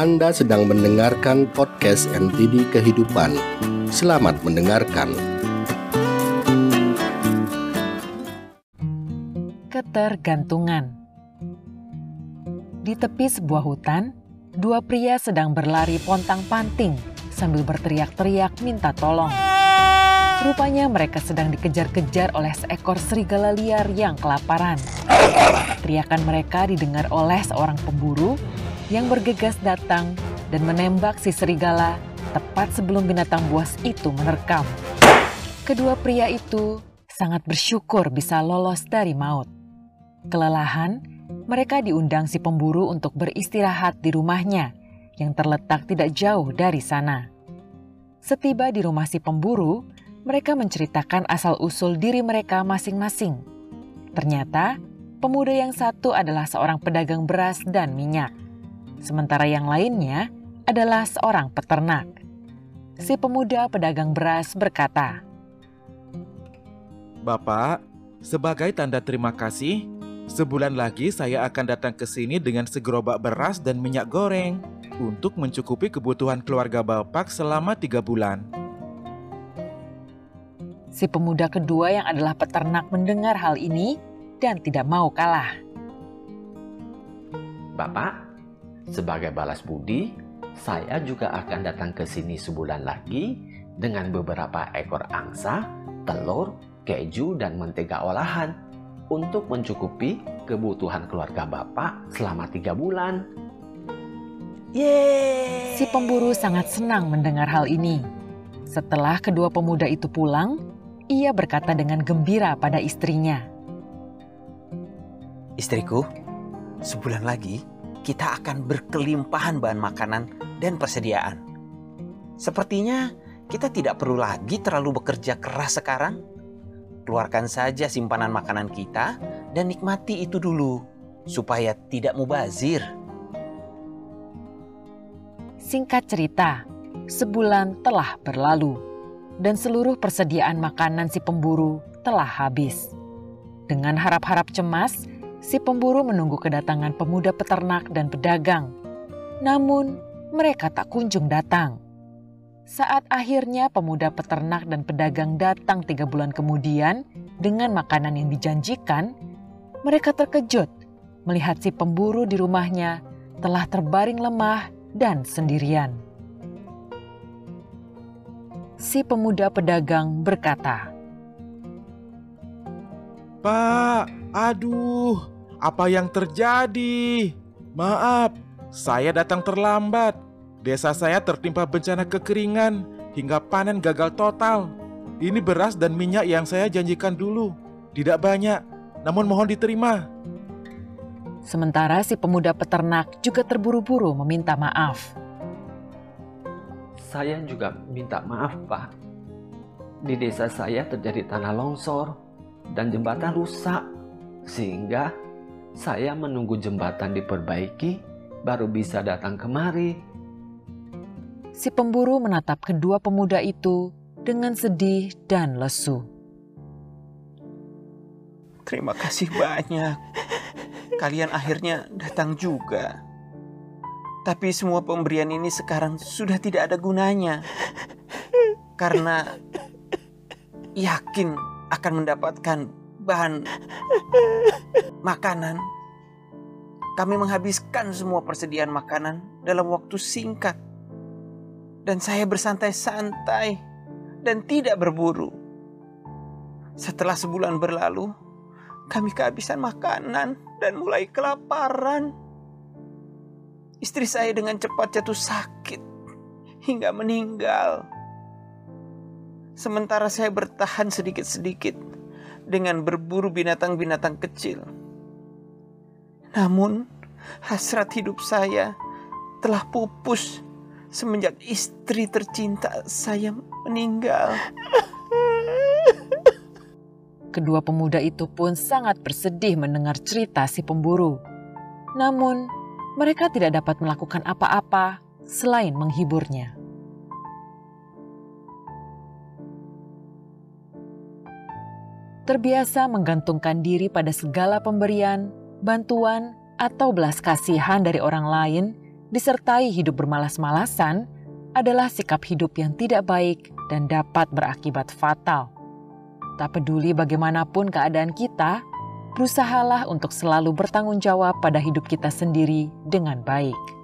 Anda sedang mendengarkan podcast NTD Kehidupan. Selamat mendengarkan. Ketergantungan Di tepi sebuah hutan, dua pria sedang berlari pontang-panting sambil berteriak-teriak minta tolong. Rupanya mereka sedang dikejar-kejar oleh seekor serigala liar yang kelaparan. Teriakan mereka didengar oleh seorang pemburu yang bergegas datang dan menembak si serigala tepat sebelum binatang buas itu menerkam. Kedua pria itu sangat bersyukur bisa lolos dari maut. Kelelahan, mereka diundang si pemburu untuk beristirahat di rumahnya yang terletak tidak jauh dari sana. Setiba di rumah si pemburu, mereka menceritakan asal-usul diri mereka masing-masing. Ternyata, pemuda yang satu adalah seorang pedagang beras dan minyak, sementara yang lainnya adalah seorang peternak. Si pemuda pedagang beras berkata, "Bapak, sebagai tanda terima kasih, sebulan lagi saya akan datang ke sini dengan segerobak beras dan minyak goreng untuk mencukupi kebutuhan keluarga Bapak selama tiga bulan." Si pemuda kedua yang adalah peternak mendengar hal ini dan tidak mau kalah. Bapak, sebagai balas budi, saya juga akan datang ke sini sebulan lagi dengan beberapa ekor angsa, telur, keju, dan mentega olahan untuk mencukupi kebutuhan keluarga Bapak selama tiga bulan. Yeay! Si pemburu sangat senang mendengar hal ini. Setelah kedua pemuda itu pulang, ia berkata dengan gembira pada istrinya. Istriku, sebulan lagi kita akan berkelimpahan bahan makanan dan persediaan. Sepertinya kita tidak perlu lagi terlalu bekerja keras sekarang. Keluarkan saja simpanan makanan kita dan nikmati itu dulu, supaya tidak mubazir. Singkat cerita, sebulan telah berlalu dan seluruh persediaan makanan si pemburu telah habis. Dengan harap-harap cemas, si pemburu menunggu kedatangan pemuda peternak dan pedagang. Namun, mereka tak kunjung datang. Saat akhirnya pemuda peternak dan pedagang datang tiga bulan kemudian dengan makanan yang dijanjikan, mereka terkejut melihat si pemburu di rumahnya telah terbaring lemah dan sendirian si pemuda pedagang berkata, "Pak, aduh, apa yang terjadi? Maaf, saya datang terlambat. Desa saya tertimpa bencana kekeringan hingga panen gagal total. Ini beras dan minyak yang saya janjikan dulu. Tidak banyak, namun mohon diterima." Sementara si pemuda peternak juga terburu-buru meminta maaf saya juga minta maaf, Pak. Di desa saya terjadi tanah longsor dan jembatan rusak, sehingga saya menunggu jembatan diperbaiki baru bisa datang kemari. Si pemburu menatap kedua pemuda itu dengan sedih dan lesu. Terima kasih banyak. Kalian akhirnya datang juga. Tapi semua pemberian ini sekarang sudah tidak ada gunanya. Karena yakin akan mendapatkan bahan makanan. Kami menghabiskan semua persediaan makanan dalam waktu singkat. Dan saya bersantai-santai dan tidak berburu. Setelah sebulan berlalu, kami kehabisan makanan dan mulai kelaparan. Istri saya dengan cepat jatuh sakit hingga meninggal. Sementara saya bertahan sedikit-sedikit dengan berburu binatang-binatang kecil. Namun, hasrat hidup saya telah pupus semenjak istri tercinta saya meninggal. Kedua pemuda itu pun sangat bersedih mendengar cerita si pemburu. Namun, mereka tidak dapat melakukan apa-apa selain menghiburnya. Terbiasa menggantungkan diri pada segala pemberian, bantuan, atau belas kasihan dari orang lain disertai hidup bermalas-malasan adalah sikap hidup yang tidak baik dan dapat berakibat fatal. Tak peduli bagaimanapun keadaan kita, berusahalah untuk selalu bertanggung jawab pada hidup kita sendiri dengan baik.